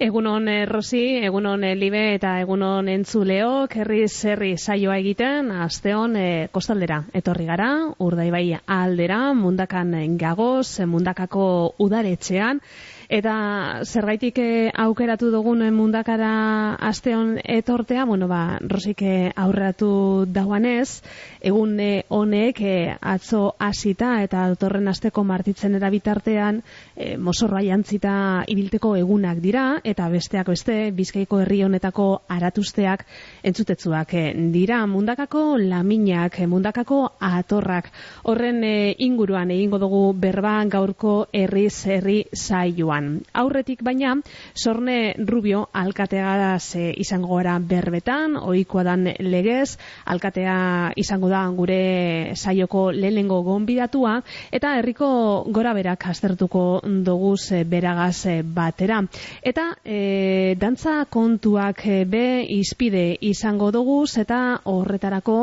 Egunon eh, Rosi, egunon eh, Libe eta egunon Entzuleo, herri zerri saioa egiten, asteon eh, kostaldera etorri gara, urdaibai aldera, mundakan gagoz, mundakako udaretxean, Eta zergaitik eh, aukeratu dugun mundakara asteon etortea, bueno, ba, rosik eh, aurratu dauanez, egun eh, honek atzo hasita eta autorren asteko martitzen erabitartean e, mosorra jantzita ibilteko egunak dira, eta besteak beste, bizkaiko herri honetako aratusteak entzutetzuak dira, mundakako laminak, mundakako atorrak, horren inguruan egingo dugu berban gaurko herriz herri saioan. Aurretik baina, sorne rubio alkatea ze izango gara berbetan, oikoa dan legez, alkatea izango da gure saioko lehenengo gonbidatua, eta herriko gora berak aztertuko doguz beragaz batera. Eta e, dantza kontuak be izpide izango doguz, eta horretarako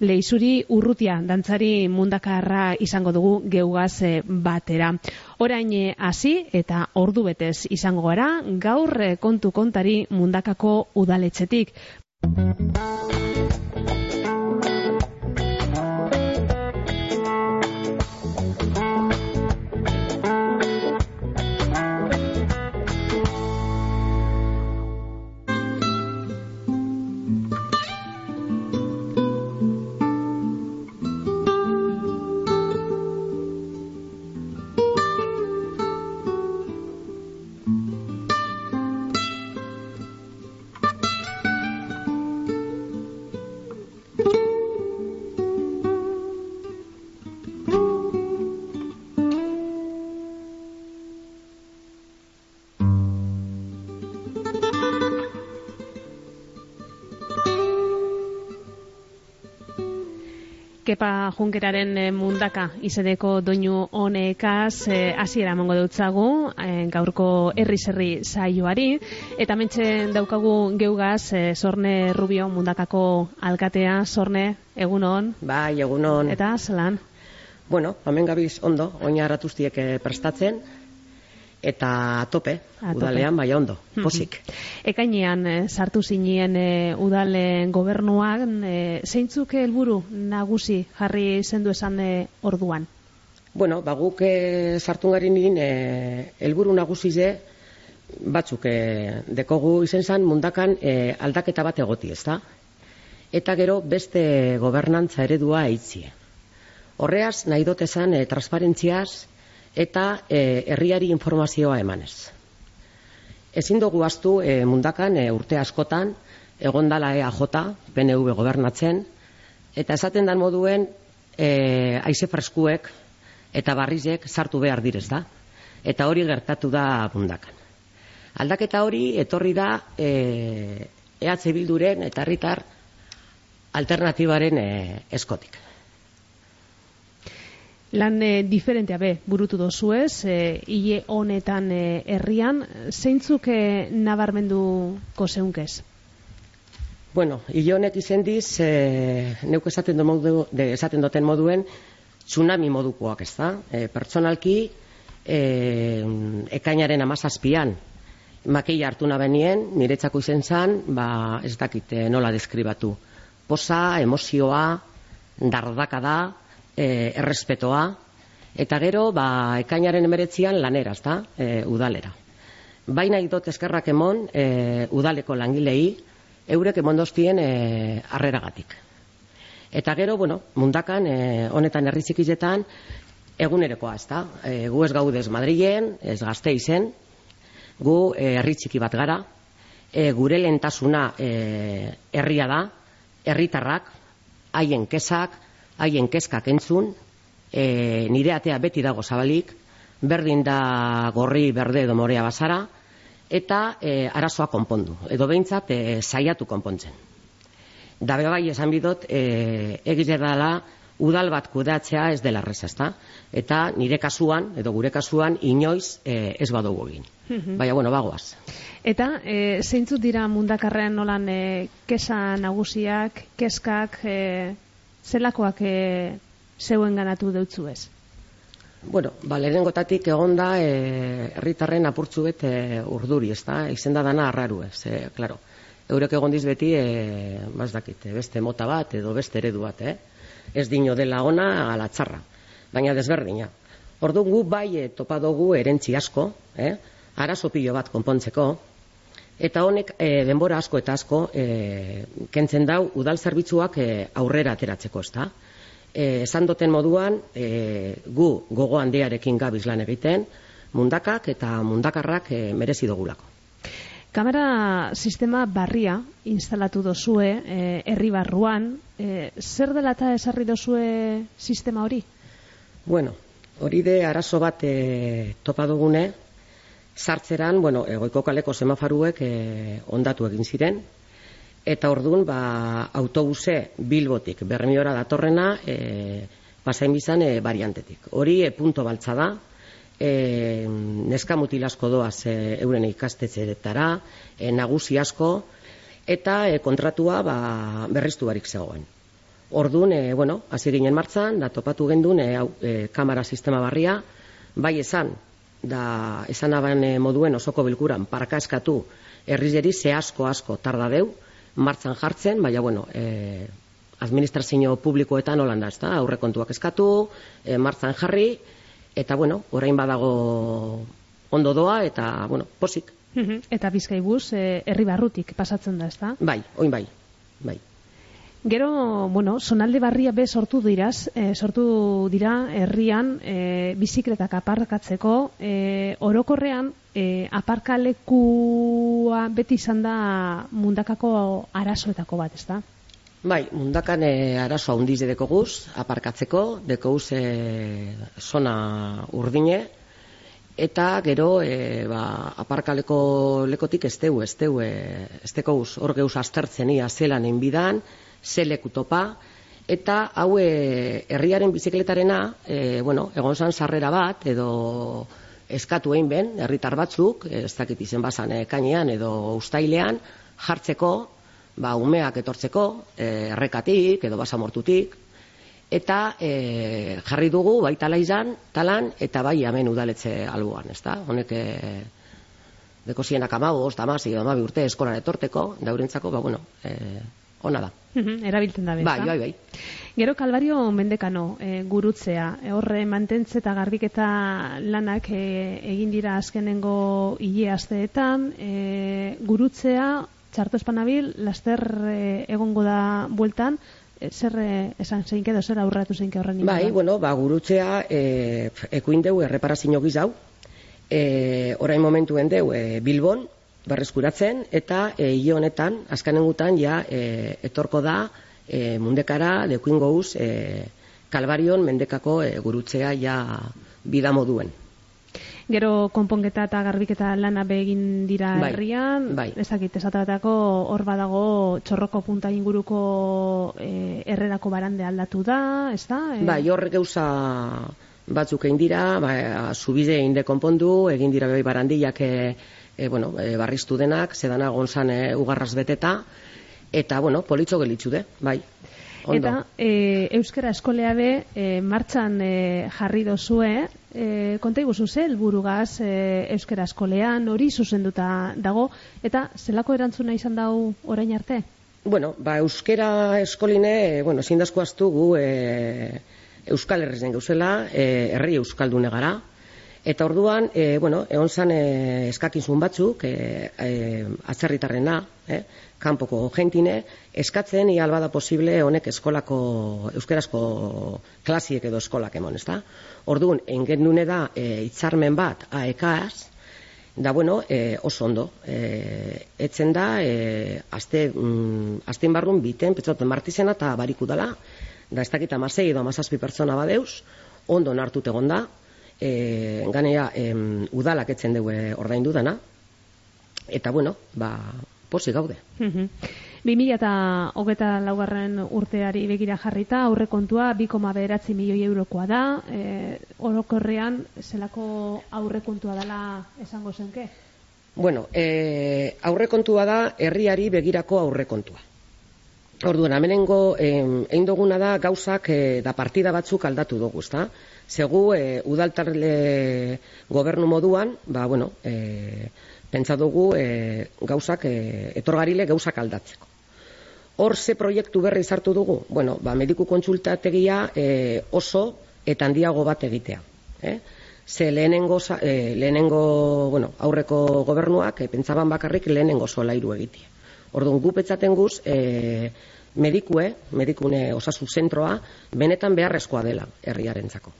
leizuri urrutia dantzari mundakarra izango dugu geugaz batera. Orain hasi eta ordu betez izango gara gaur kontu kontari mundakako udaletxetik. Kepa Junkeraren eh, mundaka izeneko doinu honekaz eh, hasiera mongo dutzagu eh, gaurko herri zerri saioari. Eta mentxe daukagu geugaz Sorne Rubio mundakako alkatea. Sorne egunon? Bai egunon. Eta zelan? Bueno, hemen gabiz ondo, oina aratustiek prestatzen, eta tope, A udalean bai ondo, posik. Ekainean eh, sartu zinien e, udalen gobernuan, e, zeintzuk helburu nagusi jarri zendu esan e, orduan? Bueno, ba guk e, sartu gari nien helburu nagusi ze batzuk e, dekogu izen zan mundakan e, aldaketa bat egoti, ezta? Eta gero beste gobernantza eredua eitzie. Horreaz, nahi dotezan, e, transparentziaz, eta e, herriari informazioa emanez. Ezin dugu astu e, mundakan e, urte askotan egondala EAJ, PNV gobernatzen, eta esaten dan moduen e, aize freskuek eta barrizek sartu behar direz da. Eta hori gertatu da mundakan. Aldaketa hori etorri da e, EH Bilduren eta herritar alternatibaren e, eskotik lan e, diferentea be burutu dozu ez, e, hile honetan e, herrian, zeintzuk e, nabarmendu koseunkez? Bueno, hile honek izendiz, e, neuk esaten, do modu, de, esaten duten moduen, tsunami modukoak ez da. E, pertsonalki, e, ekainaren amazazpian, makei hartu nabenien, niretzako izen zan, ba, ez dakit nola deskribatu. Posa, emozioa, dardaka da, e, errespetoa, eta gero, ba, ekainaren emeretzian lanera, ezta, e, udalera. Baina idot eskerrak emon, e, udaleko langilei, eurek emondoztien e, arreragatik. Eta gero, bueno, mundakan, e, honetan herrizikizetan, egunerekoa, ezta. E, gu ez gaudez Madrilen, ez gazte izen, gu e, herritziki bat gara, e, gure lentasuna e, herria da, herritarrak, haien kesak, haien kezkak entzun, e, nire atea beti dago zabalik, berdin da gorri, berde edo morea bazara, eta e, arazoa konpondu, edo behintzat e, saiatu konpontzen. Dabe bai esan bidot, e, egite dela, udal bat kudatzea ez dela reza, ezta? Eta nire kasuan, edo gure kasuan, inoiz e, ez badugu egin. Mhm. Baina, bueno, bagoaz. Eta, e, zeintzut dira mundakarrean nolan e, kesa nagusiak, keskak, e, zelakoak e, zeuen ganatu deutzu ez? Bueno, ba, lehenengotatik egon da e, herritarren apurtzu bet e, urduri, ez da? Izen da dana arraru, ez, e, klaro. Eurek egon diz beti, e, dakit, beste mota bat edo beste eredu bat, eh? Ez dino dela ona ala txarra, baina desberdina. Orduan gu bai e, topa dugu erentzi asko, eh? arazo pilo bat konpontzeko, eta honek e, denbora asko eta asko e, kentzen dau udal zerbitzuak e, aurrera ateratzeko, ez da? e, esan duten moduan e, gu gogo handiarekin gabiz lan egiten mundakak eta mundakarrak e, merezi dugulako. Kamera sistema barria instalatu dozue e, herri barruan, e, zer dela eta esarri dozue sistema hori? Bueno, hori de arazo bat e, topa dugune, sartzeran, bueno, egoiko kaleko semafaruek e, ondatu egin ziren, eta ordun ba, autobuse bilbotik bermiora datorrena e, pasain bizan e, variantetik. Hori e, punto baltza da, e, neska mutilasko doaz e, euren ikastetzeretara, e, nagusi asko, eta e, kontratua ba, berriztu barik zegoen. Ordun, e, bueno, hasi ginen martzan, da topatu gendun e, e, kamera sistema barria, bai esan, da esan aban e, moduen osoko bilkuran parka eskatu herrizeri ze asko asko tarda deu, martzan jartzen, baina, bueno, e, administrazio publikoetan holanda, ez da, aurrekontuak eskatu, e, martzan jarri, eta, bueno, orain badago ondo doa, eta, bueno, posik. Eta bizkaibuz, herri barrutik pasatzen da, ez da? Bai, oin bai, bai. Gero, bueno, sonalde barria be sortu diraz, e, sortu dira herrian e, bizikletak aparkatzeko, e, orokorrean e, aparkalekua beti izan da mundakako arazoetako bat, ez da? Bai, mundakan e, arazo handiz edeko guz, aparkatzeko, deko guz e, zona urdine, eta gero e, ba, aparkaleko lekotik ez deu, ez deu, e, ez deko guz, hor geuz aztertzen ia zelan enbidan, zeleku topa, eta hau e, herriaren bizikletarena, e, bueno, egon zan sarrera bat, edo eskatu egin ben, herritar batzuk, ez dakit izen bazan e, kainean edo ustailean, jartzeko, ba, umeak etortzeko, errekatik edo basamortutik, eta e, jarri dugu bai izan, talan, eta bai hemen udaletze albuan, ez da? Honek e, deko zienak damazi, damabi urte eskolan etorteko, daurentzako, ba, bueno, e, ona da. erabiltzen da Bai, bai, bai. Gero Kalbario mendekano e, gurutzea, e, horre mantentze eta garbiketa lanak e, egin dira azkenengo hile asteetan, e, gurutzea txarto espanabil, laster e, egongo da bueltan, zer esan zein edo zer aurratu zein horren Bai, bueno, ba, gurutzea e, ekuin deu erreparazio gizau, e, orain momentuen deu e, Bilbon, berreskuratzen eta e, honetan azkanengutan ja e, etorko da e, mundekara dekuin gouz e, kalbarion mendekako e, gurutzea ja bida moduen. Gero konponketa eta garbiketa lana begin dira bai, herrian, bai. ezakit esatatako hor badago txorroko punta inguruko e, errerako barande aldatu da, ez da? E... Bai, hor geuza batzuk egin dira, ba, zubide inde konpondu, egin dira bai barandiak e, e, bueno, e, barriztu denak, zedana gonzan e, ugarraz beteta, eta, bueno, politxo gelitzu de, bai. Ondo. Eta e, Euskara Eskolea be e, martxan e, jarri dozue, e, konta iguzu ze, elburugaz e, Euskara Eskolean hori zuzenduta dago, eta zelako erantzuna izan dau orain arte? Bueno, ba, Euskara Eskoline, bueno, zindazko aztu gu e, Euskal Herrizen gauzela, e, herri Euskaldune gara, Eta orduan, e, bueno, egon zan e, eskakizun batzuk, e, e, atzerritarrena, e, kanpoko jentine, eskatzen ia albada posible honek eskolako, euskerazko klasiek edo eskolak emon, ezta? Orduan, engen dune da e, itzarmen bat aekaz, da bueno, e, oso ondo. E, etzen da, e, azte, mm, azten barrun biten, petzoten martizena eta bariku dela, da ez dakita masei edo amazazpi pertsona badeuz, ondo nartut egon da, e, ganea em, udalak etzen dugu ordaindu dana eta bueno, ba, posi gaude. Mm 2000 eta hogeta laugarren urteari begira jarrita, aurre kontua 2,beratzi milioi eurokoa da, e, orokorrean zelako aurre kontua dela esango zenke? Bueno, e, aurre kontua da herriari begirako aurre kontua. Orduan, amenengo, egin duguna da, gauzak e, da partida batzuk aldatu dugu, ezta? Segu, e, udaltarle gobernu moduan, ba, bueno, e, pentsa dugu e, gauzak, e, etorgarile gauzak aldatzeko. Hor ze proiektu berri sartu dugu? Bueno, ba, mediku kontsultategia e, oso eta handiago bat egitea. Eh? Ze lehenengo, e, lehenengo bueno, aurreko gobernuak e, pentsaban bakarrik lehenengo solairu egitea. Orduan, gu petzaten guz, e, medikue, medikune osasu zentroa, benetan beharrezkoa dela herriarentzako.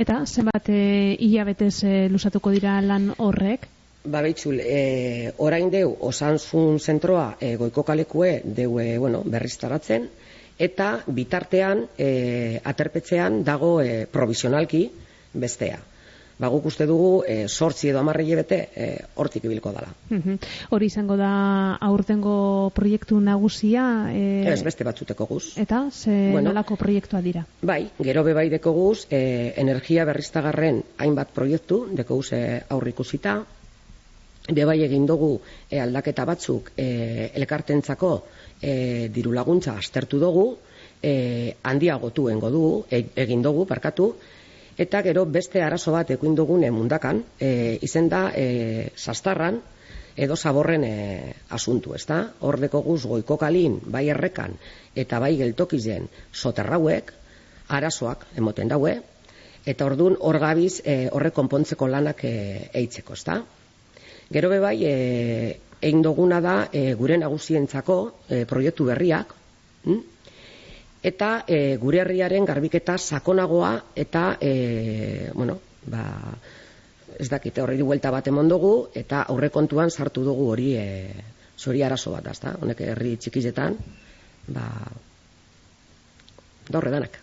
Eta zenbat e, hilabetez e, lusatuko dira lan horrek? Ba behitzul, e, orain deu osanzun zentroa e, goiko kalekue deu e, bueno, berriztaratzen, eta bitartean e, aterpetzean dago e, provisionalki bestea ba, guk uste dugu e, sortzi edo amarri bete e, hortik ibilko dala. Hori izango da aurtengo proiektu nagusia? E... Ez beste batzuteko guz. Eta, ze bueno, nolako proiektua dira? Bai, gero bebai deko guz, e, energia berriztagarren hainbat proiektu, deko guz e, aurrikusita, bebai egin dugu e, aldaketa batzuk e, elkartentzako e, diru laguntza astertu dugu, e, handiagotu engo dugu, e, egin dugu, parkatu, Eta gero beste arazo bat ekuin dugun mundakan, e, izen da e, sastarran edo zaborren e, asuntu, ezta? Hordeko guz goiko kalin, bai errekan eta bai geltokizen soterrauek, arazoak emoten daue, eta ordun hor gabiz e, horre konpontzeko lanak e, eitzeko, ezta? Gero be bai, e, egin duguna da e, gure nagusientzako e, proiektu berriak, hm? Eta e, gure herriaren garbiketa sakonagoa eta e, bueno, ba, ez dakite horri buelta bat emon dugu eta aurrekontuan sartu dugu hori e, zori arazo bat, azta? Honek herri txikizetan, ba, daurre danak.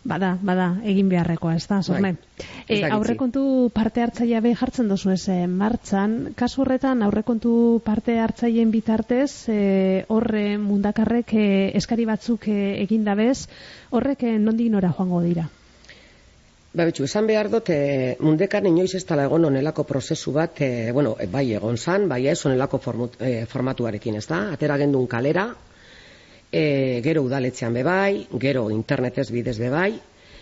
Bada, bada, egin beharrekoa, ez da, zorne. Bai, e, aurrekontu parte hartzaia be jartzen dozu ez e, martxan, kasu horretan aurrekontu parte hartzaileen bitartez, e, horre mundakarrek e, eskari batzuk e, egin dabez, horrek e, nondi nora joango dira? Ba, betxu, esan behar dut, e, mundekan inoiz ez tala egon onelako prozesu bat, e, bueno, bai egon zan, bai ez onelako formut, e, formatuarekin, ez da? Atera gendun kalera, e, gero udaletzean bebai, gero internetez bidez bebai,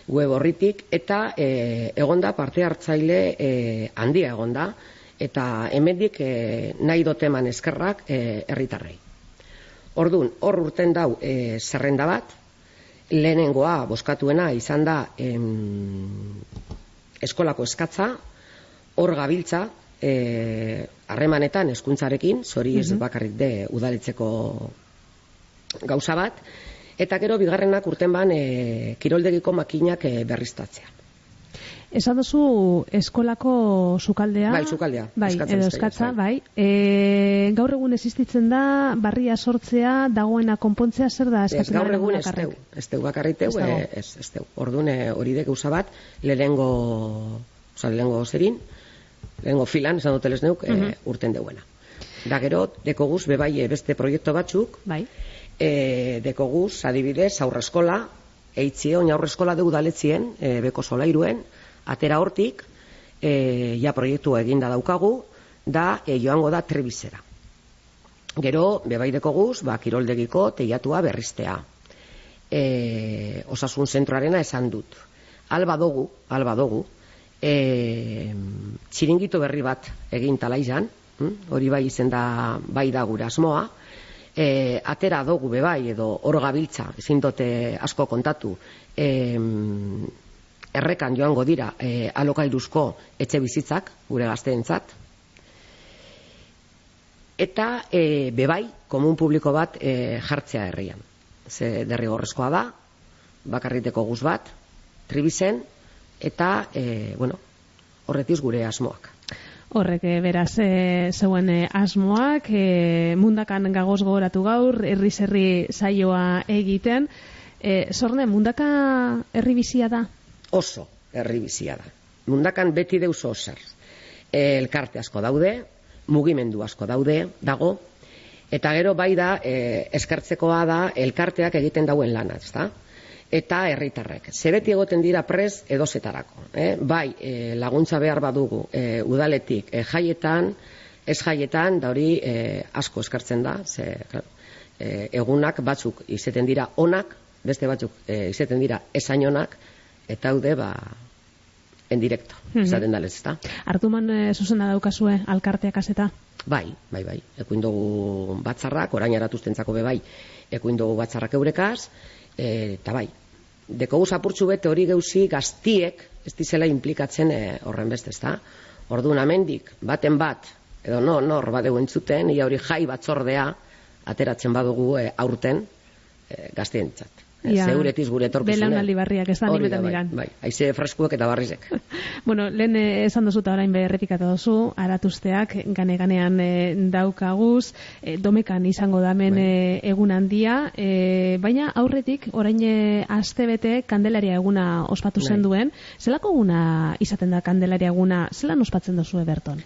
web horritik, eta e, egonda parte hartzaile e, handia egonda, eta hemendik e, nahi doteman eskerrak e, herritarrei. Ordun hor urten dau e, zerrenda bat, lehenengoa boskatuena izan da em, eskolako eskatza, hor gabiltza, e, harremanetan eskuntzarekin, zori ez bakarrik de udaletzeko gauza bat, eta gero bigarrenak urten ban e, kiroldegiko makinak e, berriztatzea. Esan duzu eskolako sukaldea. Bai, sukaldea. Bai, edo eskatza, bai. E, gaur egun existitzen da, barria sortzea, dagoena konpontzea, zer da eskatzen gaur egun ez teu, ez teu bakarriteu, ez, ez teu. Orduan, hori de gauza bat, lehengo, oza, lehengo zerin, lehengo filan, esan dut neuk, uh urten deuena. Da gero, deko guz, bebai beste proiektu batzuk, bai e, deko guz, adibidez, aurre eskola, eitzie, oin aurre eskola deu daletzien, e, beko solairuen, atera hortik, e, ja proiektua eginda daukagu, da e, joango da trebizera. Gero, bebaideko guz, ba, kiroldegiko teiatua berriztea. E, osasun zentroarena esan dut. Alba dugu, alba dugu, e, txiringito berri bat egin tala hm? hori bai izen da, bai da gura asmoa, e, atera dugu bebai edo oro gabiltza, ezin dote asko kontatu, e, errekan joango dira e, alokairuzko etxe bizitzak, gure gazteentzat, eta e, bebai, komun publiko bat e, jartzea herrian. Ze derrigorrezkoa da, bakarriteko guz bat, tribizen, eta, e, bueno, horretiz gure asmoak. Horrek e, beraz e, zeuen e, asmoak e, mundakan gagoz gogoratu gaur herri herri saioa egiten. E, zorne mundaka herri bizia da? Oso herri bizia da. Mundakan beti deus osar e, elkarte asko daude mugimendu asko daude dago. Eta gero bai da e, eskertzekoa da elkarteak egiten dauen lana ezta eta herritarrek. Zebeti egoten dira prez edozetarako. Eh? Bai, e, laguntza behar badugu e, udaletik e, jaietan, ez jaietan, da hori e, asko eskartzen da. Ze, e, egunak batzuk izeten dira onak, beste batzuk e, izeten dira esain onak, eta haude, ba, en directo, mm -hmm. esaten dalez, ezta? Artuman e, zuzena daukazue, alkarteak azeta? Bai, bai, bai. Ekuin dugu batzarrak, orain aratuztentzako be bai, ekuin dugu batzarrak eurekaz, eta bai, deko apurtzu bete hori geuzi gaztiek ez dizela implikatzen e, horren beste, ezta? Orduan amendik, baten bat, edo no, nor badeu entzuten, ia hori jai batzordea ateratzen badugu e, aurten e, gaztientzat. Ja, Zeuretiz gure etorkizune. Belaunaldi barriak, ez da nimetan bai, digan. Bai, haize freskuak eta barrizek. bueno, lehen eh, esan dozuta orain be errepikatu dozu, aratuzteak gane-ganean e, daukaguz, e, domekan izango damen bai. egun handia, e, baina aurretik, orain e, aste bete kandelaria eguna ospatu bai. zen duen, zelako eguna izaten da kandelaria eguna, zelan ospatzen dozu Berton?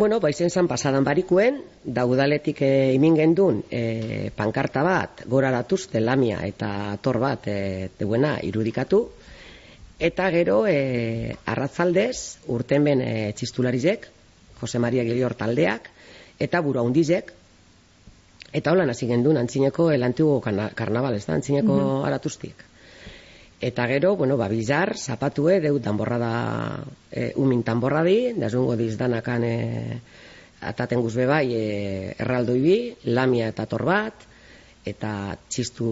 Bueno, baizen zan pasadan barikuen, daudaletik e, imin gendun e, pankarta bat, gora datuzte lamia eta tor bat e, deuena irudikatu, eta gero e, arratzaldez, urten ben e, txistularizek, Jose Maria Gilior taldeak, eta buru handizek, eta holan hasi gendun antzineko el antiguo karnaval, ez da, antzineko mm -hmm. Eta gero, bueno, ba, bizar, zapatue, deu danborra da, e, umin danborra di, da zungo diz danakan e, ataten guzbe bai, e, erraldoi bi, lamia eta torbat, eta txistu,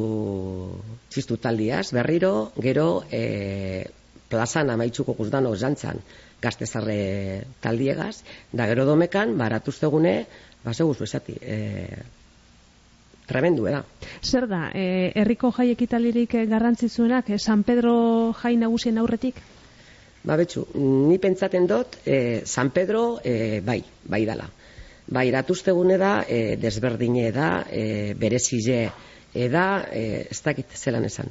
txistu taldiaz, berriro, gero, e, plazan amaitzuko guzdan zantzan, gaztezarre taldiegaz, da gero domekan, baratuztegune, ba, segur esati, e, tremendu da. Zer da, e, herriko jai ekitalirik garrantzizuenak, e, San Pedro jai nagusien aurretik? Ba, betxu, ni pentsaten dut, e, San Pedro, e, bai, bai dala. Bai, iratuztegune da, e, desberdine da, e, berezize, eda, e, ez dakit zelan esan.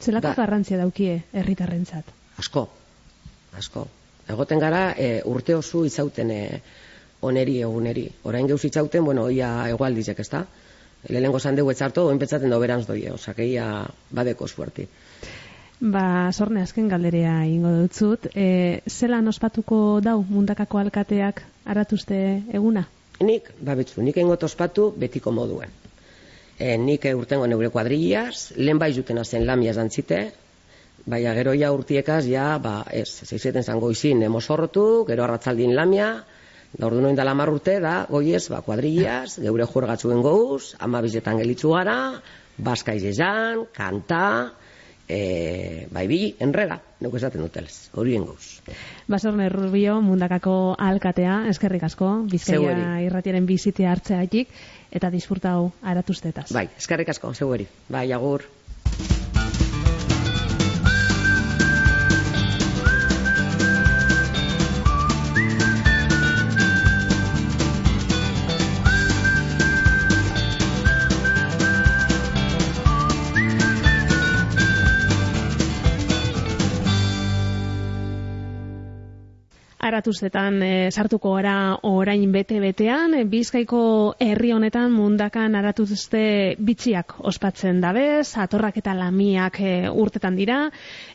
Zelako garrantzia daukie herritarrentzat? Asko, asko. Egoten gara, e, urte oso izauten e, oneri eguneri. Orain geuz itzauten, bueno, ia egualdizek, ez da? Lehenengo zan dugu etzartu, oin petzaten da oberanz doie, osakeia badeko suerti. Ba, sorne azken galderea ingo dutzut, e, zelan ospatuko dau mundakako alkateak aratuzte eguna? Nik, ba betzu, nik ingo ospatu betiko moduen. E, nik urtengo neure kuadrillaz, lehen bai zuten azen lamia zantzite, baina gero ja urtiekaz, ja, ba, ez, zeizeten zango izin, emozorrotu, gero arratzaldin lamia, Da ordu noin dala marrute da, goiez, ba, kuadrillas, geure juergatzuen gouz, ama bizetan gelitzu gara, baska izan, kanta, e, bai bi, enrega, nuko esaten dutelez, horien gouz. Basorne Rubio, mundakako alkatea, eskerrik asko, bizkaia irratiaren bizitea hartzea eta disfrutau aratuztetaz. Bai, eskerrik asko, zegoeri. Bai, agur. Aratuztetan e, sartuko gara orain bete-betean, bizkaiko herri honetan mundakan aratuzte bitxiak ospatzen dabez, atorrak eta lamiak e, urtetan dira,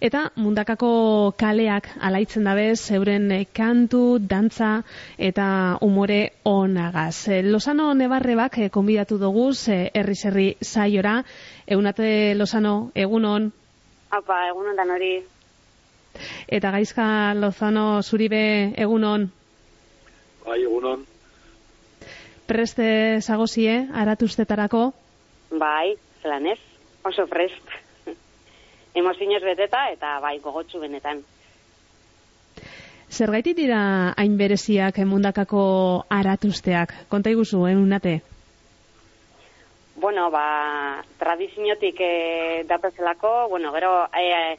eta mundakako kaleak alaitzen dabez, euren kantu, dantza eta umore onagaz. Lozano Nebarrebak e, konbidatu dugu herri-zerri zaiora, egunate Lozano, egunon? Apa, egunon dan hori. Eta gaizka Lozano zuribe egunon? Bai, egunon. Preste zagozie, aratuztetarako? Bai, zelan ez, oso prest. Emozinez beteta eta bai, gogotsu benetan. Zer gaitit dira hain bereziak emundakako aratuzteak? Konta iguzu, egunate? Bueno, ba, tradiziotik eh, dapezelako, bueno, gero, eh,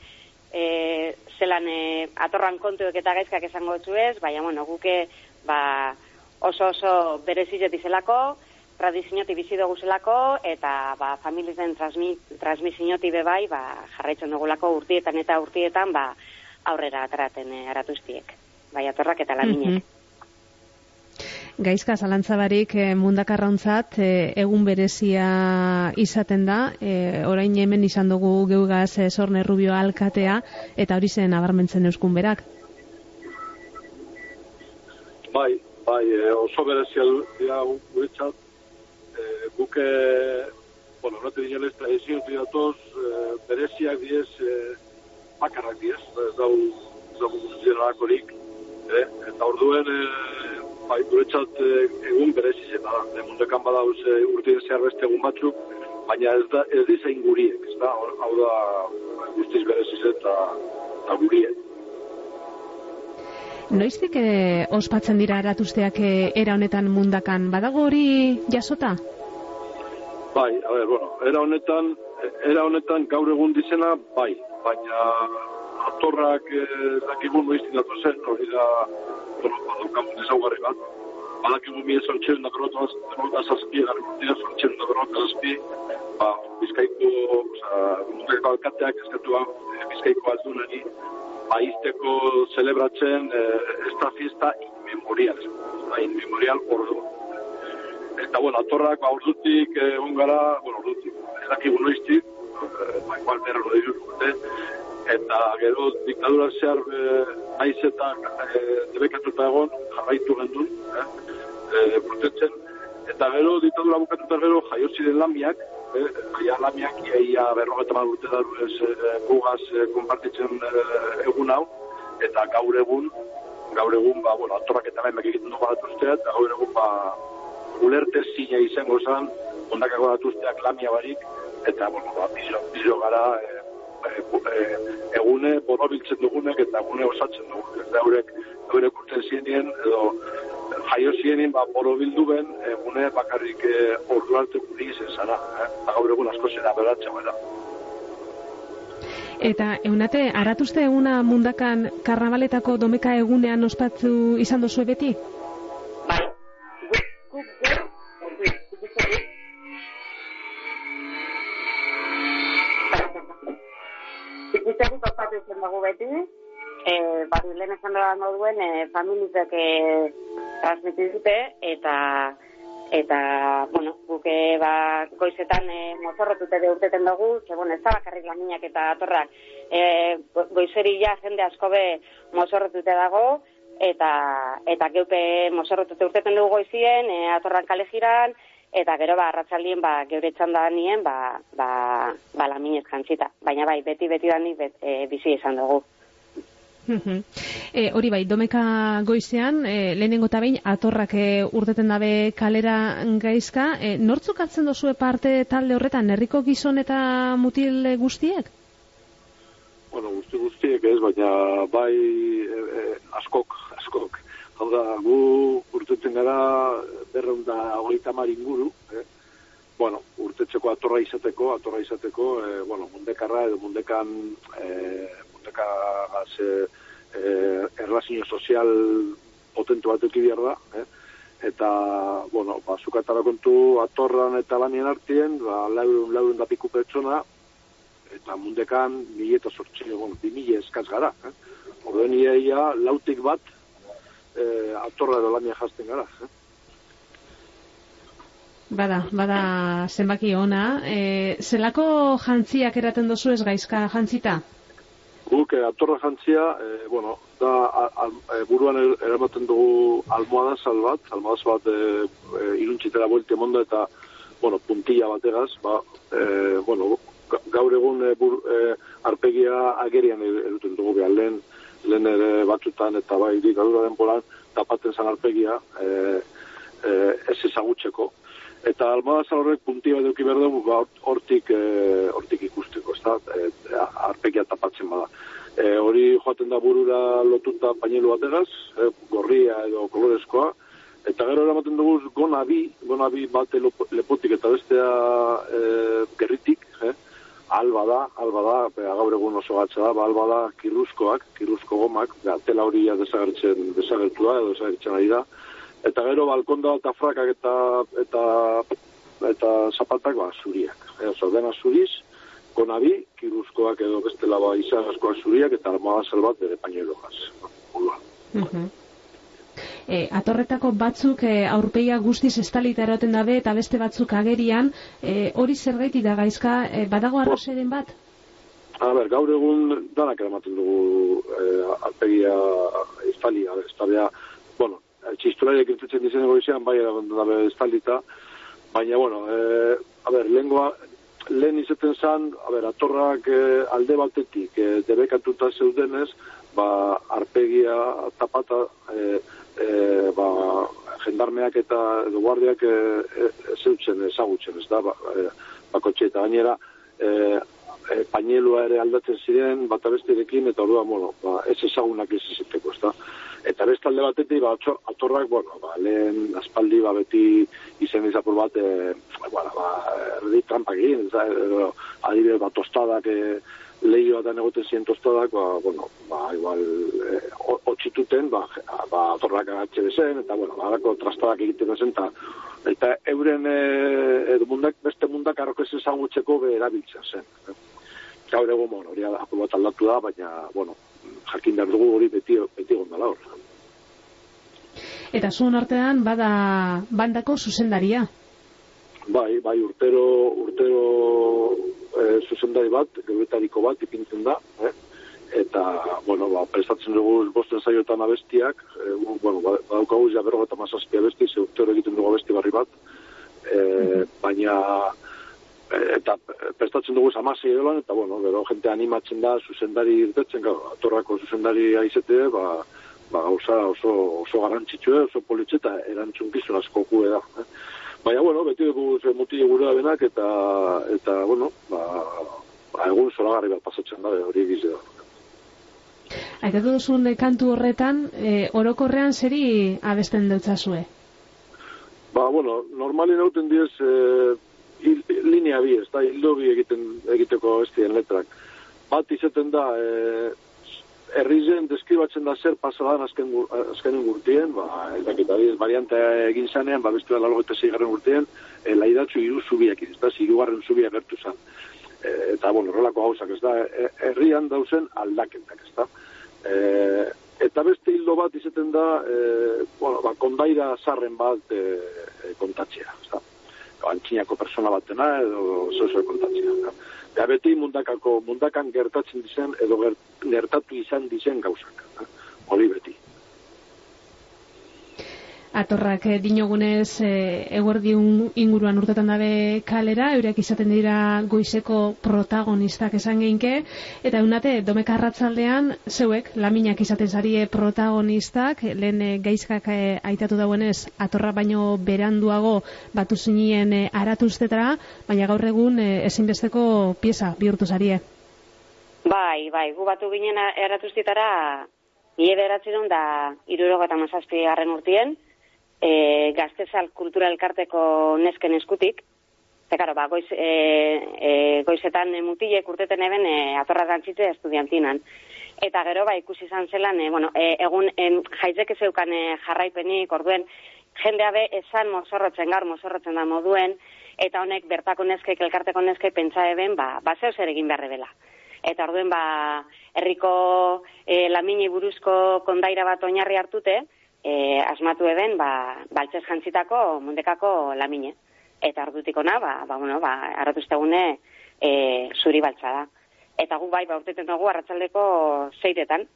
eh, zelan e, atorran kontuek eta gaizkak esango ez, baina, bueno, guke ba, oso oso berezizet izelako, tradizioati bizi dugu zelako, eta ba, familizen transmi, transmisioti bebai, ba, jarraitzen dugulako urtietan eta urtietan, ba, aurrera ataraten e, aratuztiek, bai, atorrak eta laminek. Mm Gaizka, zalantzabarik eh, mundakarrauntzat eh, egun berezia izaten da, eh, orain hemen izan dugu geugaz eh, sorne rubio alkatea, eta hori zen abarmentzen euskun berak. Bai, bai, oso berezia dira guretzat, eh, guke bueno, no te diñales tradizio datoz, e, bereziak diez, e, bakarrak diez, ez dau, ez dau guztien eh? eta orduen, e, bai, guretzat e, egun bereziz eta da, mundekan badauz e, urtien zehar beste egun batzuk, baina ez da, ez dizain guriek, ez da, hau da, guztiz bereziz eta, eta guriek. Noiztik eh, ospatzen dira eratuzteak eh, era honetan mundakan, badago hori jasota? Bai, a ver, bueno, era honetan, era honetan gaur egun dizena, bai, baina atorrak eh, dakigun noiztik datu zen, hori da, bueno, badaukagun ezaugarri bat, badakigu mi esan txeren da berrota zazpi, gari urtia esan txeren da berrota zazpi, ba, bizkaiko, oza, mundako alkateak eskatu eh, bizkaiko aldunari, aizteko celebratzen eh, esta fiesta inmemorial, esta inmemorial ordu. Eta, bueno, atorrak, ba, ordutik, eh, ungara, bueno, ordutik, ez daki gunoiztik, eh, ba, igual berra lo dira, eta gero diktadura zehar eh, aiz eta eh, debekatuta egon, jarraitu gendun, eh, eh, protetzen, eta gero diktadura bukatuta gero jaio ziren lamiak, eh, ja lamiak iaia berrogeta bat urte daru ez eh, gugaz eh, konpartitzen eh, egun hau, eta gaur egun, gaur egun, ba, bueno, atorrak eta nahi egiten dugu batuzteat, eta gaur egun, ba, ulerte zina izango zen, ondakako batuzteak lamia barik, eta, bueno, ba, bizo, bizo gara, eh, e, egune borobiltzen dugunek eta egune osatzen dugunek. Eta eurek, eurek urten zienien, edo jaio zienien ba, boro bildu ben, egune bakarrik e, ordu arte guri izen zara. Eh? Gaur egun asko zera beratxe bera. Eta eunate, aratuzte eguna mundakan karnabaletako domeka egunean ospatzu izan dozu beti? Dugu beti, e, bari lehen esan dara moduen, e, familizek e, transmitizute, eta eta, bueno, guke ba, goizetan e, mozorrotute de urteten dugu, ze, bueno, ez da bakarrik laminak eta atorrak, e, goizeri ja jende asko be mozorrotute dago, eta eta geupe mozorrotute urteten dugu goizien, e, atorran kale jiran, eta gero ba arratsaldien ba geure txanda nien ba ba ba la minez jantzita baina bai beti beti da ni e, bizi izan dugu e, hori bai, domeka goizean, e, lehenengo eta behin, atorrak e, urteten dabe kalera gaizka, e, nortzuk atzen dozue parte talde horretan, herriko gizon eta mutil guztiek? Bueno, guzti guztiek ez, baina bai e, e, askok, askok. Hau da, gu urtetzen gara berreun da hogeita inguru, eh? bueno, urtetzeko atorra izateko, atorra izateko, eh, bueno, mundekarra edo mundekan, eh, mundeka gaz, eh, erlazio sozial potentu bat behar da, eh? eta, bueno, ba, zukatara kontu atorran eta lanien artien, ba, laurun, laurun da piku pertsona, eta mundekan, mila eta sortxe, bueno, bi mila eskaz gara, eh? Orduen iaia, lautik bat, eh, atorra edo lania jazten gara. Eh? Bada, bada zenbaki ona. E, zelako jantziak eraten dozu ez gaizka jantzita? Guk, eh, atorra jantzia, eh, bueno, da, a, a, e, buruan er, eramaten dugu almohada salbat, almohada bat e, e, iruntxitera buelti mondo eta, bueno, puntilla bategaz, ba, e, bueno, gaur egun e, bur, e, arpegia agerian eruten dugu behar lehen, lehen ere batzutan eta bai dikadura den bolan tapaten zan arpegia e, e, ez ezagutzeko. Eta almohada horrek puntia eduki behar dugu ba, hortik, e, hortik ikusteko, ez da, e, arpegia tapatzen bada. E, hori joaten da burura lotuta pañelu bategaz, e, gorria edo kolorezkoa, eta gero eramaten dugu gona bi, gona bi bate lepotik eta bestea e, gerritik, eh? Alba da, alba da, bera, gaur egun oso gatsa da, ba, alba da kiruzkoak, kiruzko gomak, bera, tela hori desagertzen, desagertu da, edo desagertzen ari da, eta gero balkonda eta frakak eta eta eta zapatak ba, zuriak. E, oso, dena zuriz, konabi, kiruzkoak edo bestela ba, izan askoak zuriak, eta armada salbat bere pañuelo gaz. Uh e, atorretako batzuk e, aurpeia guztiz estalita eroten dabe eta beste batzuk agerian, e, hori zer da gaizka, e, badago arrozeren bat? A ber, gaur egun danak eramaten dugu e, aurpegia estalia, estalia, bueno, txistulariak irtetzen dizen egoizean, bai dabe estalita, baina, bueno, e, a ber, lengua, lehen izaten zan, a ber, atorrak e, alde batetik e, debekatuta zeudenez, ba, arpegia tapata e, e, ba, jendarmeak eta edo guardiak e, e, zeutzen ezagutzen, ez da, ba, e, bakotxe eta gainera, e, e, pañelua ere aldatzen ziren, bat eta ordua, bueno, ba, ez ezagunak ez izeteko, ez da. Eta beste alde batetik, ba, atorrak, bueno, ba, lehen aspaldi, ba, beti izen izapur bat, e, bueno, ba, erdi trampak egin, edo, adibidez, ba, tostadak, e, lehioa da negoten ziren tostadak, ba, bueno, ba, igual, e, otxituten, ba, ba, atorrak agatxe bezen, eta, bueno, ba, trastadak egiten bezen, eta, eta euren, e, edo mundak, beste mundak arrokez ezagutzeko be erabiltzen zen. Gaur egun, bueno, hori apur bat aldatu da, baina, bueno, jakin behar dugu hori beti, beti gondala hor. Eta zuen artean, bada bandako zuzendaria? Bai, bai, urtero, urtero e, zuzendari bat, geuretariko bat, ipintzen da, eh? eta, bueno, ba, prestatzen dugu bosten zaiotan abestiak, e, bueno, ba, badaukagu ja berro eta mazazpia abesti, ze urtero egiten dugu abesti barri bat, e, baina, eta prestatzen dugu zamasei edo eta, bueno, bero, jente animatzen da, zuzendari irtetzen, atorrako zuzendari aizete, ba, ba, gauza oso, oso garrantzitsu, oso politxe eta erantzunkizun asko gu da. Eh? Baina, bueno, beti dugu ze muti gure da benak eta, eta bueno, ba, ba, egun zoragarri bat pasatzen da, hori egize da. Aitatu duzun kantu horretan, e, orokorrean zeri abesten dutzazue? Ba, bueno, normali nauten diez e, linea bi, ez da, hildo bi egiten, egiteko estien letrak. Bat izaten da, e, herrizen deskribatzen da zer pasadan azken, azken urtien, ba, edakit, adiz, variante egin zanean, ba, bestu da eta zeigarren urtien, e, laidatzu iru zubiak, ez da, zirugarren zubiak gertu zan. E, eta, bueno, horrelako gauzak, ez da, e, herrian dauzen aldakentak, ez da. E, eta beste hildo bat izaten da, e, bueno, ba, kondaira zarren bat e, kontatzea, ez da. Antxinako persona batena edo zozo kontatzea. Ja, beti mundakako, mundakan gertatzen dizen, edo gertatu izan dizen gauzak. Hori beti. Atorrak eh, dinogunez eh, eguerdi inguruan urtetan dabe kalera, eurek izaten dira goizeko protagonistak esan geinke, eta eunate, domekarratzaldean, zeuek, laminak izaten zarie protagonistak, lehen eh, geizkak eh, aitatu dauenez, atorra baino beranduago batu zinien eh, aratuztetara, baina gaur egun eh, ezinbesteko pieza bihurtu zarie. Bai, bai, gu batu ginen aratuztetara, Ie beratzen da, mazazpi garren urtien, e, gaztezal kultura elkarteko nesken eskutik. Eta, karo, ba, goiz, e, e, goizetan mutilek urteten eben e, atorra dantzitze estudiantinan. Eta gero, ba, ikusi izan zelan, e, bueno, e, egun en, jaizek zeukan e, jarraipenik, orduen, jendea be, esan mozorrotzen gaur, mozorrotzen da moduen, eta honek bertako neskek, elkarteko neskek, pentsa eben, ba, ba zer egin behar bela. Eta orduen, ba, herriko e, lamini buruzko kondaira bat oinarri hartute, e, asmatu eben, ba, baltzez jantzitako mundekako lamine. Eta ardutik ona, ba, ba, bueno, ba, arratuztegune e, zuri baltza da. Eta gu bai, ba, urteten dugu arratzaldeko zeiretan.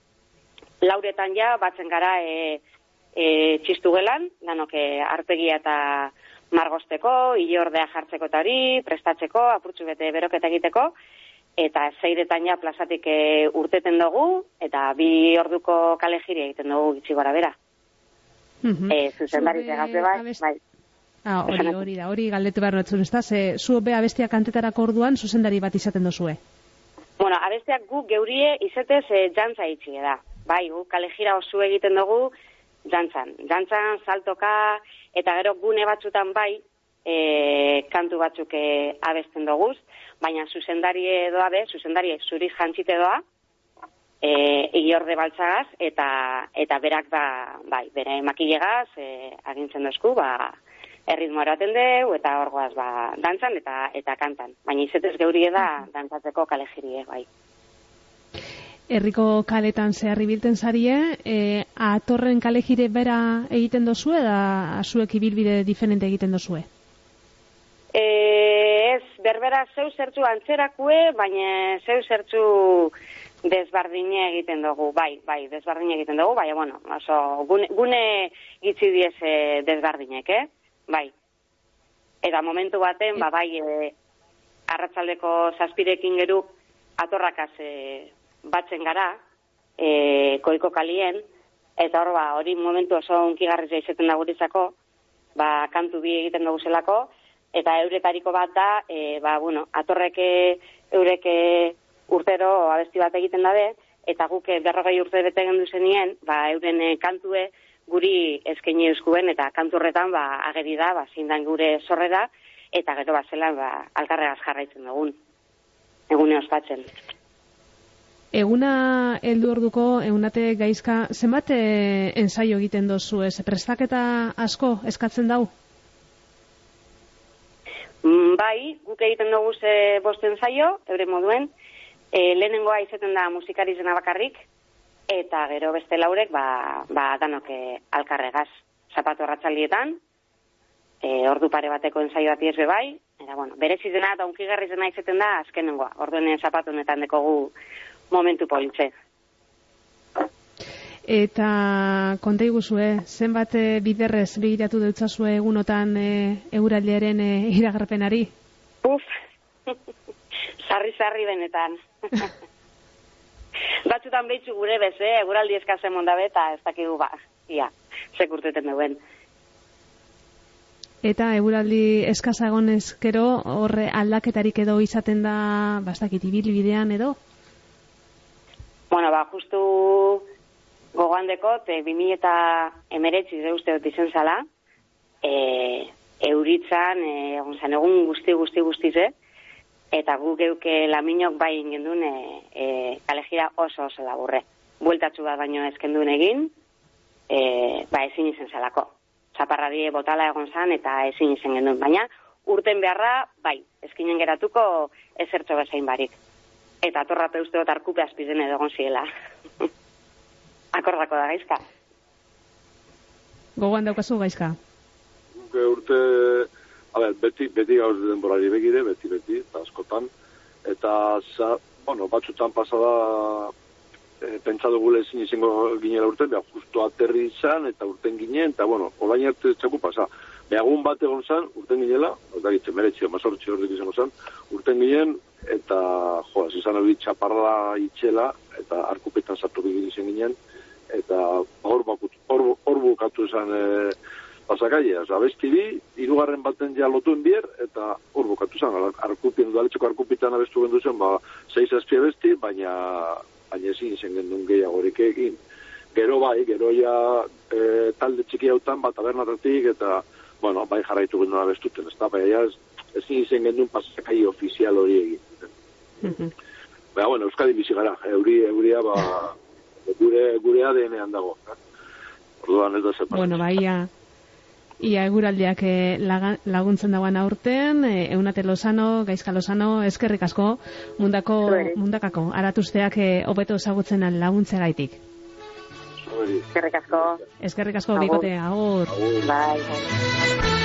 Lauretan ja, batzen gara e, e, txistu gelan, danoke arpegia eta margosteko, iordea jartzeko eta hori, prestatzeko, apurtzu bete beroketa egiteko, eta zeiretan ja plazatik e, urteten dugu, eta bi orduko kale egiten dugu gitsi gora bera. -hmm. e, zuzendari zegazte bai, bai. Ah, hori, hori da, hori galdetu behar notzun, ez da? Ze, zu be abestiak kantetarako orduan, zuzendari bat izaten dozue? Bueno, abestiak gu geurie izetez e, jantza itxi da. Bai, gu kalejira osu egiten dugu jantzan. Jantzan, saltoka, eta gero gune batzutan bai, e, kantu batzuk e, abesten dugu, baina zuzendari edoa be, zuzendari zuriz jantzite doa, e, iorde baltzagaz, eta, eta berak ba, bai, bere makilegaz, e, agintzen dozku, ba, erritmo eraten deu, eta orgoaz, ba, dantzan eta eta kantan. Baina izetez geurie da, dantzatzeko kalejirie, bai. Herriko kaletan zeharri bilten zarie, e, atorren kalejire bera egiten dozue, da azuek ibilbide diferente egiten dozue? E, ez, berbera zeu zertzu antzerakue, baina zeu zertzu desbardine egiten dugu, bai, bai, desbardine egiten dugu, bai, bueno, oso, gune, gune gitzi diez desbardinek, eh? Bai. Eta momentu baten, ba, bai, e, arratzaldeko zazpirekin geru atorrakaz e, batzen gara, e, koiko kalien, eta hor, ba, hori momentu oso unkigarri izaten da gurizako, ba, kantu bi egiten dugu zelako, eta euretariko bat da, e, ba, bueno, atorreke eureke urtero abesti bat egiten dabe, eta guk berrogei urte bete gendu zenien, ba, euren e, kantue guri eskaini euskuen, eta kanturretan, ba, ageri da, ba, zindan gure sorrera, eta gero bat zelan, ba, alkarregaz jarraitzen dugun, egune ospatzen. Eguna heldu orduko egunate gaizka zenbat e, ensaio egiten dozu ez prestaketa asko eskatzen dau? Mm, bai, guk egiten dugu ze bosten ensaio, eure moduen, e, lehenengoa izaten da musikarizena bakarrik, eta gero beste laurek, ba, ba danok alkarregaz, zapatu arratzaldietan, e, ordu pare bateko ensaio bat be bai, eta bueno, berezizena eta unkigarrizena izaten da azkenengoa, orduen zapatu netan dekogu momentu politze. Eta konta iguzue, zenbat e, biderrez begiratu dutzazue egunotan e, euraldiaren e, iragarpenari? Uf, sarri-sarri benetan. Batzutan behitzu gure bez, eh? eguraldi eskazen mondabe eta ez dakigu ba, ia, sekurteten duen. Eta eguraldi eskazagon ezkero horre aldaketarik edo izaten da, bastakit, ibilbidean edo? Bueno, ba, justu gogoan dekot, e, 2000 eta emeretzi uste dut izen zala, e, euritzan, e, egun egun guzti, guzti, guzti ze, eta gu geuke laminok bai ingendun e, e, kalejira oso oso laburre. Bueltatzu bat baino ezkendun egin, e, ba ezin izen zalako. Zaparra die botala egon zan eta ezin izen gendun. Baina urten beharra, bai, ezkinen geratuko ezertxo bezain barik eta atorrate uste dut arkupe azpizen edo egon ziela. Akordako da gaizka. Gogoan daukazu gaizka? Guke urte, beti, beti gauz denborari begire, beti, beti, eta askotan. Eta, za, bueno, batzutan pasada, e, pentsa dugule ezin izango ginela urten, beha, justu aterri izan, eta urten ginen, eta, bueno, olain arte txaku pasa. Behagun bat egon zan, urten ginela, eta gitzen meretxio, mazortxio horretik izango zan, urten ginen, eta jo, ez izan hori txaparra itxela, eta arkupetan sartu bigin izan ginen, eta hor, hor, hor bukatu izan e, pasakai, oza, abesti bi, irugarren baten ja lotuen bier, eta hor bukatu izan, arkupien, udaletxeko arkupitan abestu gendu zen, ba, seiz azpi abesti, baina, baina ezin izan gendun gehiagorik egin. Gero bai, gero ja e, talde txiki hautan, bat tabernatatik, eta, bueno, bai jarraitu gendu abestuten, ez da, bai, ez, ezin izan gendun pasakai ofizial hori egin. -hmm. Baina, bueno, Euskadi bizi gara, euri, euria, ba, gure, gure ADN-ean dago. Eh? Orduan ez da zepa. Bueno, baia, ia eguraldiak eh, laguntzen dagoen aurten, eh, eunate lozano, gaizka lozano, eskerrik asko, mundako, mundakako, aratuzteak eh, hobeto ezagutzen laguntze gaitik. Eskerrik asko. Eskerrik asko, bikote, agur. Agur. Bai.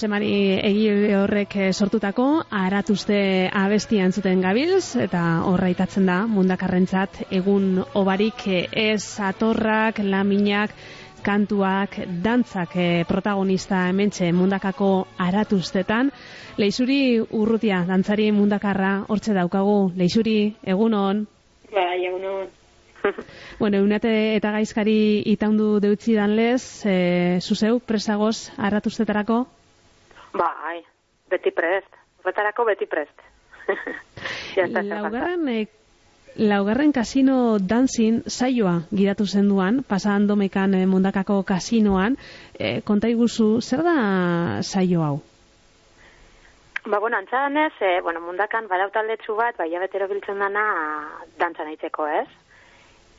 Josemari egi horrek eh, sortutako aratuzte abestia entzuten gabilz eta horraitatzen da mundakarrentzat egun obarik eh, ez atorrak, laminak kantuak, dantzak e, protagonista hementxe mundakako aratuztetan. Leixuri urrutia, dantzari mundakarra, hortze daukagu. Leixuri, egunon? Bai, egunon. bueno, eunate eta gaizkari itaundu deutzi dan lez, e, zuzeu, presagoz, aratuztetarako? Bai, beti prest. Betarako beti prest. Laugarren, e, laugarren kasino danzin saioa gidatu zenduan, pasan domekan e, mundakako kasinoan, e, konta iguzu, zer da saio hau? Ba, bueno, antzadan ez, e, bueno, mundakan badautaldetsu bat, bai, abetero biltzen dana dantzan aitzeko, ez?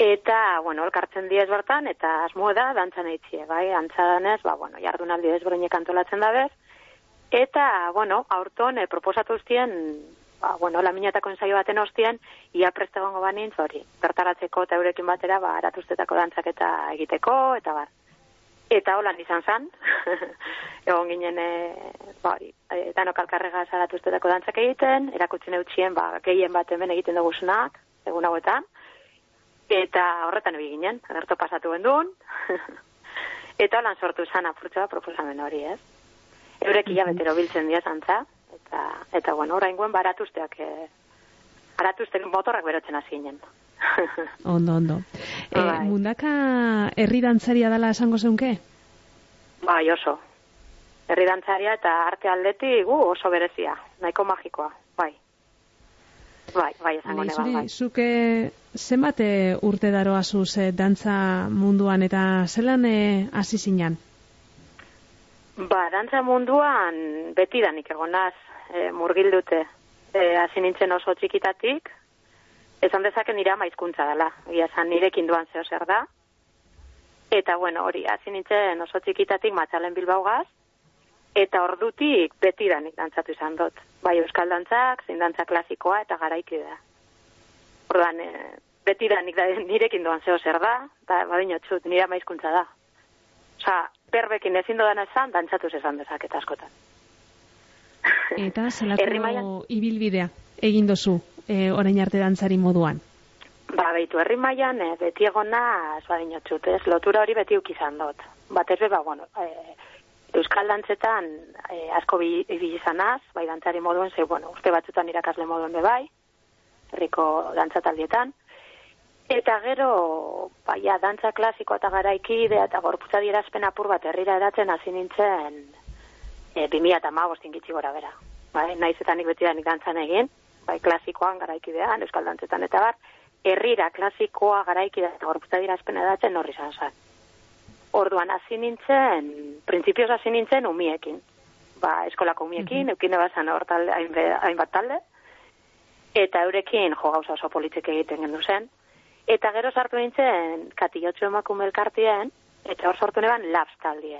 Eta, bueno, elkartzen diez bertan, eta asmo da, dantzan aitzie, bai, antzadan ez, ba, bueno, jardunaldi ezberdinek antolatzen da bez, eta, bueno, aurton, e, proposatu ustien, ba, bueno, laminatako ensaio baten ostien, ia preste gongo banintz hori, bertaratzeko eta eurekin batera, ba, aratuztetako dantzak eta egiteko, eta bar. Eta holan izan zan, egon ginen, e, ba, e, danok alkarrega zaratuztetako dantzak egiten, erakutzen eutxien, ba, gehien bat hemen egiten dugu zunak, egun hauetan, eta horretan egi ginen, agerto pasatu gendun, eta holan sortu zan apurtza proposamen hori, ez? Eurek ia betero biltzen dira zantza, eta, eta bueno, orain guen baratuzteak, e, baratuzteak motorrak berotzen hasi ginen. ondo, ondo. E, mundaka herri dantzaria dela esango zeunke? Bai, oso. Herri dantzaria eta arte aldeti gu oso berezia, nahiko magikoa, bai. Bai, bai, esango neba, bai. Zuke zenbat urte daroa zuz dantza munduan eta zelan hasi zinan? Ba, dantza munduan beti danik egonaz, e, murgildute. E, hasi nintzen oso txikitatik, esan dezaken nire maizkuntza dela. Ia esan nirekin duan zeo zer da. Eta, bueno, hori, hasi nintzen oso txikitatik matxalen bilbaugaz, eta ordutik beti danik dantzatu izan dut. Bai, euskal dantzak, zein dantza klasikoa eta garaiki da. Ordan, e, beti danik da, nirekin duan zeo zer da, eta badino txut, nire maizkuntza da. Osa, perbekin ezin dodan esan, dantzatu esan dezaket askotan. Eta zelako ibilbidea egin dozu e, orain arte dantzari moduan? Ba, behitu, herri mailan e, beti egona zuadin ez, lotura hori beti ukizan dut. Bat ez ba, bueno, e, Euskal dantzetan e, asko bi, bi izanaz, bai dantzari moduen, ze, bueno, urte batzutan irakasle moduen be bai, herriko dantzataldietan. Eta gero, baia, dantza klasiko eta garaikide eta gorputza dierazpen apur bat herrira eratzen hasi nintzen e, 2000 eta ma gitzi gora bera. Bai, naiz eta nik beti da nik dantzan egin, bai, klasikoan garaikidean, euskal dantzetan eta bar, herrira klasikoa garaikidea eta gorputza dierazpen eratzen horri zan zan. Orduan hasi nintzen, printzipioz hasi nintzen umiekin. Ba, eskolako umiekin, mm -hmm. eukine bazan hor talde, hainbat talde, eta eurekin jo gauza oso politzek egiten gendu zen, Eta gero sartu nintzen katiotxo emakume elkartien, eta hor sortu neban labs taldie.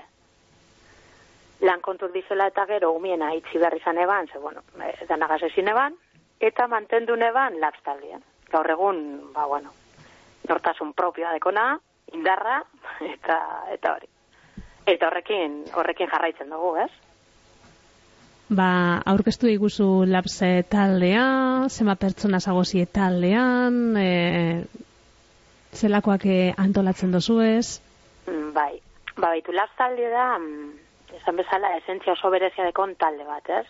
Lan kontuk dizela eta gero umiena itzi behar izan eban, ze bueno, e, danagaz ezin eban, eta mantendu neban labs taldien. Gaur egun, ba bueno, nortasun propioa dekona, indarra, eta eta hori. Eta horrekin, horrekin jarraitzen dugu, ez? Ba, aurkeztu iguzu labse taldea, zema pertsona zagozie taldean, e, zelakoak eh, antolatzen dozu ez? Mm, bai, ba, baitu talde da, mm, esan bezala, esentzia oso berezia dekon talde bat, ez?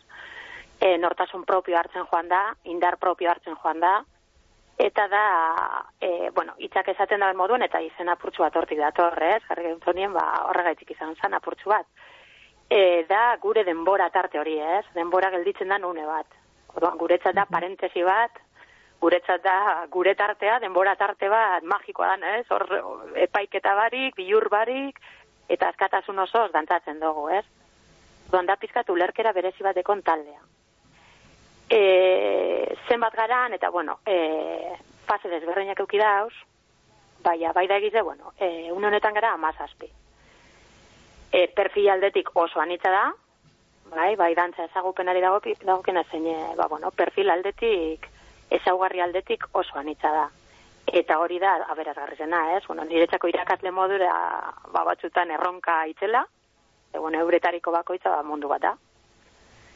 E, nortasun propio hartzen joan da, indar propio hartzen joan da, eta da, e, bueno, itzak esaten da moduen, eta izen apurtxu bat hortik datorrez, jarri gintzonien, ba, horregaitik izan zen apurtxu bat. E, da, gure denbora tarte hori, ez? Denbora gelditzen da nune bat. Orduan, guretzat da parentesi bat, guretzat da gure tartea, denbora tarte bat magikoa da, ez? Hor epaiketa barik, bilur barik, eta askatasun oso dantzatzen dugu, ez? Duan da pizkat ulerkera berezi bat dekon taldea. E, zenbat garan, eta bueno, e, fase desberreinak eukidauz, baina, bai da egize, bueno, e, un honetan gara amazazpi. E, perfil aldetik oso anitza da, bai, bai dantza ezagupenari dago, dago zein, ba, bueno, perfil aldetik ezaugarri aldetik oso anitza da. Eta hori da, aberazgarrizena, ez? Bueno, niretzako irakasle modura ba, batzutan erronka itzela, egon euretariko bakoitza ba, mundu bat da.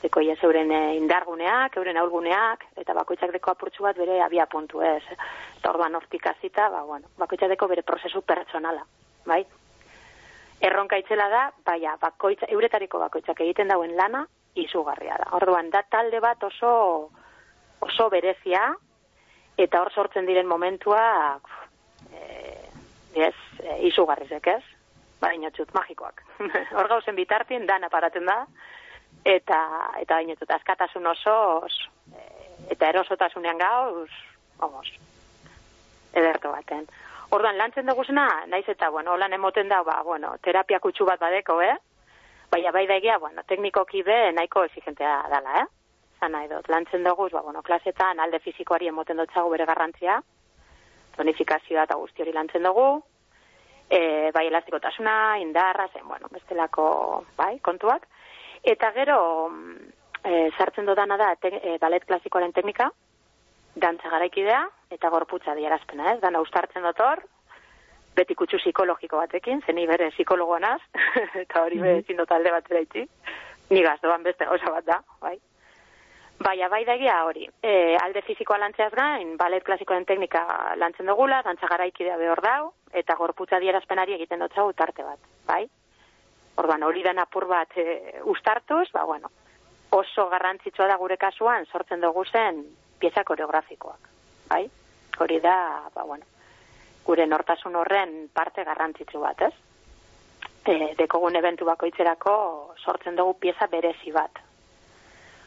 Eko ia zeuren eh, indarguneak, euren aurguneak, eta bakoitzak deko apurtxu bat bere abia puntu, ez? Eta orduan hortik azita, ba, bueno, bakoitzak deko bere prozesu pertsonala, bai? erronka itzela da, baina, bakoitza, euretariko bakoitzak egiten dauen lana, izugarria da. Orduan, da talde bat oso, oso berezia, eta hor sortzen diren momentua, e, ez, e, izugarrizek ez, baina magikoak. hor gauzen bitartien, dan aparaten da, eta, eta baina txut, askatasun oso, os, e, eta erosotasunean gauz, vamos, ederto baten. Orduan, lantzen dugu zena, naiz eta, bueno, lan emoten da, ba, bueno, terapia kutsu bat badeko, eh? Baina bai da bueno, teknikoki be nahiko exigentea dala, eh? Zan nahi dut, lantzen dugu, ba, bueno, klasetan alde fizikoari emoten dut bere garrantzia, tonifikazioa eta guzti hori lantzen dugu, e, bai elastikotasuna, indarra, zen, bueno, bestelako, bai, kontuak. Eta gero, e, sartzen dudana da, te, e, balet klasikoaren teknika, dantza garaikidea, eta gorputza diarazpena, ez? Dana ustartzen dotor, beti kutsu psikologiko batekin, zeni bere psikologoa naz, eta hori mm -hmm. bere alde bat eraitzi, ni gazdoan beste gauza bat da, bai. Baina, bai dagia hori, e, alde fizikoa lantzeaz gain, balet klasikoen teknika lantzen dugula, dantza garaikidea behor dau, eta gorputza dierazpenari egiten dut zau tarte bat, bai? Orban, hori den apur bat e, ustartuz, ba, bueno, oso garrantzitsua da gure kasuan, sortzen dugu zen pieza koreografikoak, bai? Hori da, ba, bueno, gure nortasun horren parte garrantzitsu bat, ez? E, dekogun eventu bakoitzerako sortzen dugu pieza berezi bat.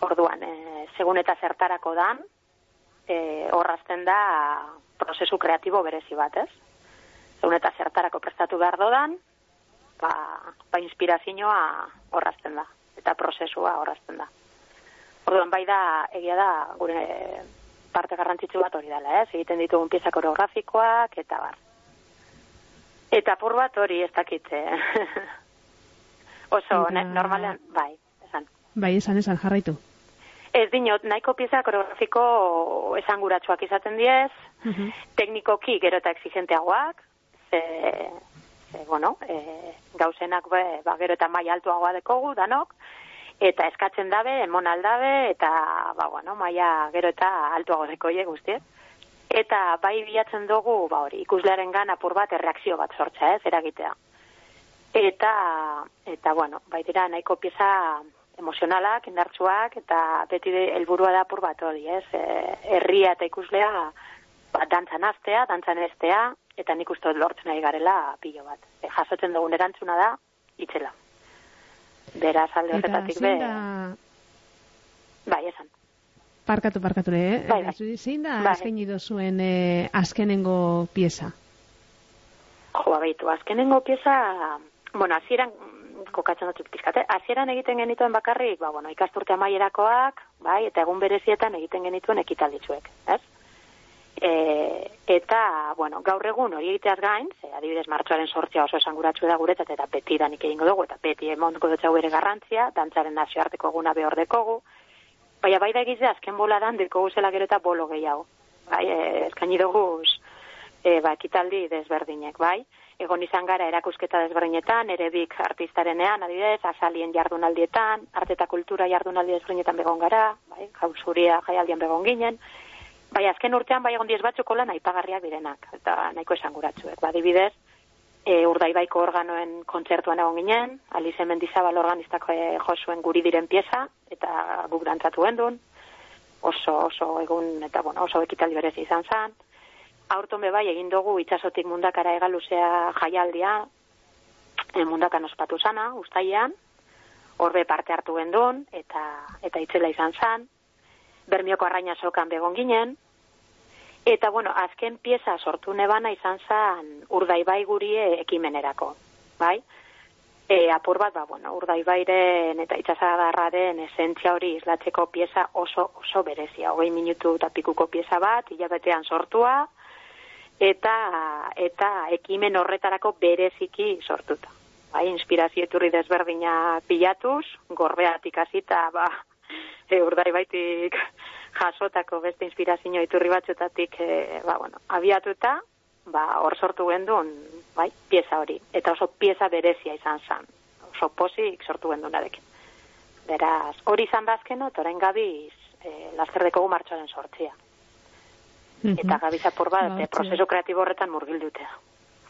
Orduan, e, segun eta zertarako dan, e, horrazten da prozesu kreatibo berezi bat, ez? Segun eta zertarako prestatu behar dodan, ba, ba inspirazioa horrazten da, eta prozesua horrazten da. Orduan, bai da, egia da, gure parte garrantzitsu bat hori dela, ez? Egiten ditugun pieza koreografikoak, eta bar. Eta pur bat hori ez dakitze. Oso, eta... normalean, bai, esan. Bai, esan, esan, jarraitu. Ez dinot, nahiko pieza koreografiko esan guratxoak izaten diez, uh teknikoki gero eta exigenteagoak, ze, ze bueno, e, gauzenak be, ba, gero eta mai altuagoa dekogu, danok, eta eskatzen dabe, emon aldabe, eta, ba, bueno, maia gero eta altuago deko ie guztiet. Eta bai bilatzen dugu, ba hori, ikuslearen gan apur bat erreakzio bat sortza, ez, eragitea. Eta, eta, bueno, bai dira nahiko pieza emozionalak, indartsuak, eta beti helburua da apur bat hori, ez, e, herria eta ikuslea, ba, dantzan aztea, dantzan estea, eta nik uste lortzen ari garela pilo bat. E, jasotzen dugun erantzuna da, itzela. Beraz, alde horretatik be... Da... Bai, esan. Parkatu, parkatu, eh? Bai, bai. Zein da bai. azken zuen eh, azkenengo pieza? Jo, abeitu, azkenengo pieza... Bueno, azieran, kokatzen dut pizkate, azieran egiten genituen bakarrik, ba, bueno, ikasturte amaierakoak, bai, eta egun berezietan egiten genituen ekitalditzuek, ez? E, eta, bueno, gaur egun hori egiteaz gain, ze adibidez martxoaren sortzea oso esanguratsu da guretzat, eta beti danik egingo dugu, eta beti emontuko dut bere garrantzia, dantzaren nazioarteko eguna behor dekogu, baina bai da egize azken bola dan dekogu zela gero eta bolo gehiago. Bai, e, eskaini dugu, e, ba, ekitaldi desberdinek, bai? Egon izan gara erakusketa desberdinetan, ere bik artistarenean, adibidez, azalien jardunaldietan, arte eta kultura jardunaldi desberdinetan begon gara, bai? Jauzuria jaialdian begon ginen, Bai, azken urtean bai egon diez batzuk lan aipagarriak direnak, eta nahiko esanguratsuek. Ba, dibidez, e, urdaibaiko organoen kontzertuan egon ginen, Alize Mendizabal organistako e, josuen guri diren pieza, eta guk dantzatu gendun, oso, oso egun, eta bueno, oso ekitaldi berez izan zan. Aurton bai egin dugu itxasotik mundakara egaluzea jaialdia, e, mundakan ospatu zana, ustaian, horbe parte hartu gendun, eta, eta itzela izan zan, bermioko arraina sokan begon ginen, eta bueno, azken pieza sortu nebana izan zan urdaibai gurie ekimenerako, bai? E, apur bat, ba, bueno, urdaibairen eta itxasadarraren esentzia hori islatzeko pieza oso, oso berezia, hogei minutu eta pikuko pieza bat, hilabetean sortua, eta, eta ekimen horretarako bereziki sortuta. Bai, inspirazio eturri desberdina pilatuz, gorbeatik hasita ba, e, urdai jasotako beste inspirazio iturri batzutatik e, ba, bueno, abiatuta, ba, hor sortu gendun, bai, pieza hori. Eta oso pieza berezia izan zen. Oso posik sortu gendun adekin. Beraz, hori izan bazkeno, toren gabiz, e, laskerdeko martxoaren sortzia. Eta gabiz apur bat, ba, prozesu kreatibo horretan murgildutea.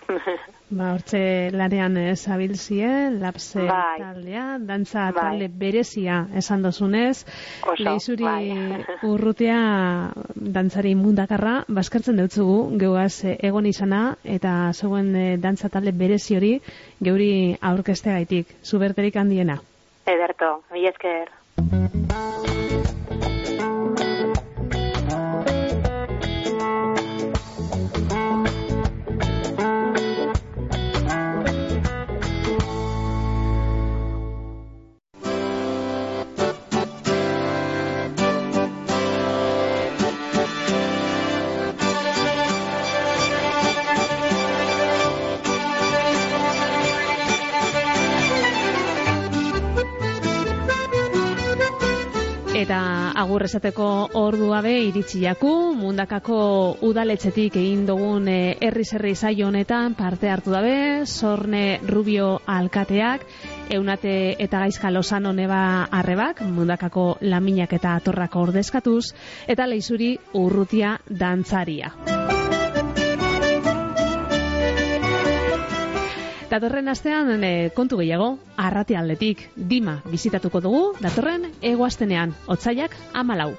Ba, hortxe lanean eh, zabilzie, lapse Bai. taldea, dantza Bai. talde berezia esan dozunez, Oso, lehizuri bai. urrutia dantzari mundakarra, baskartzen deutzugu, geuaz eh, egon izana, eta zegoen eh, dantza talde berezi hori, geuri aurkestegaitik, zuberterik handiena. Ederto, mi esker. Agur esateko ordua be iritsi jaku, mundakako udaletxetik egin dugun eh, herri zerri saio honetan parte hartu dabe, Sorne Rubio alkateak, eunate eta gaizka lozano neba arrebak, mundakako laminak eta atorrako ordezkatuz, eta leizuri urrutia dantzaria. Datorren astean e, kontu gehiago, arrati aldetik, dima bizitatuko dugu, datorren egoaztenean, otzaiak amalau.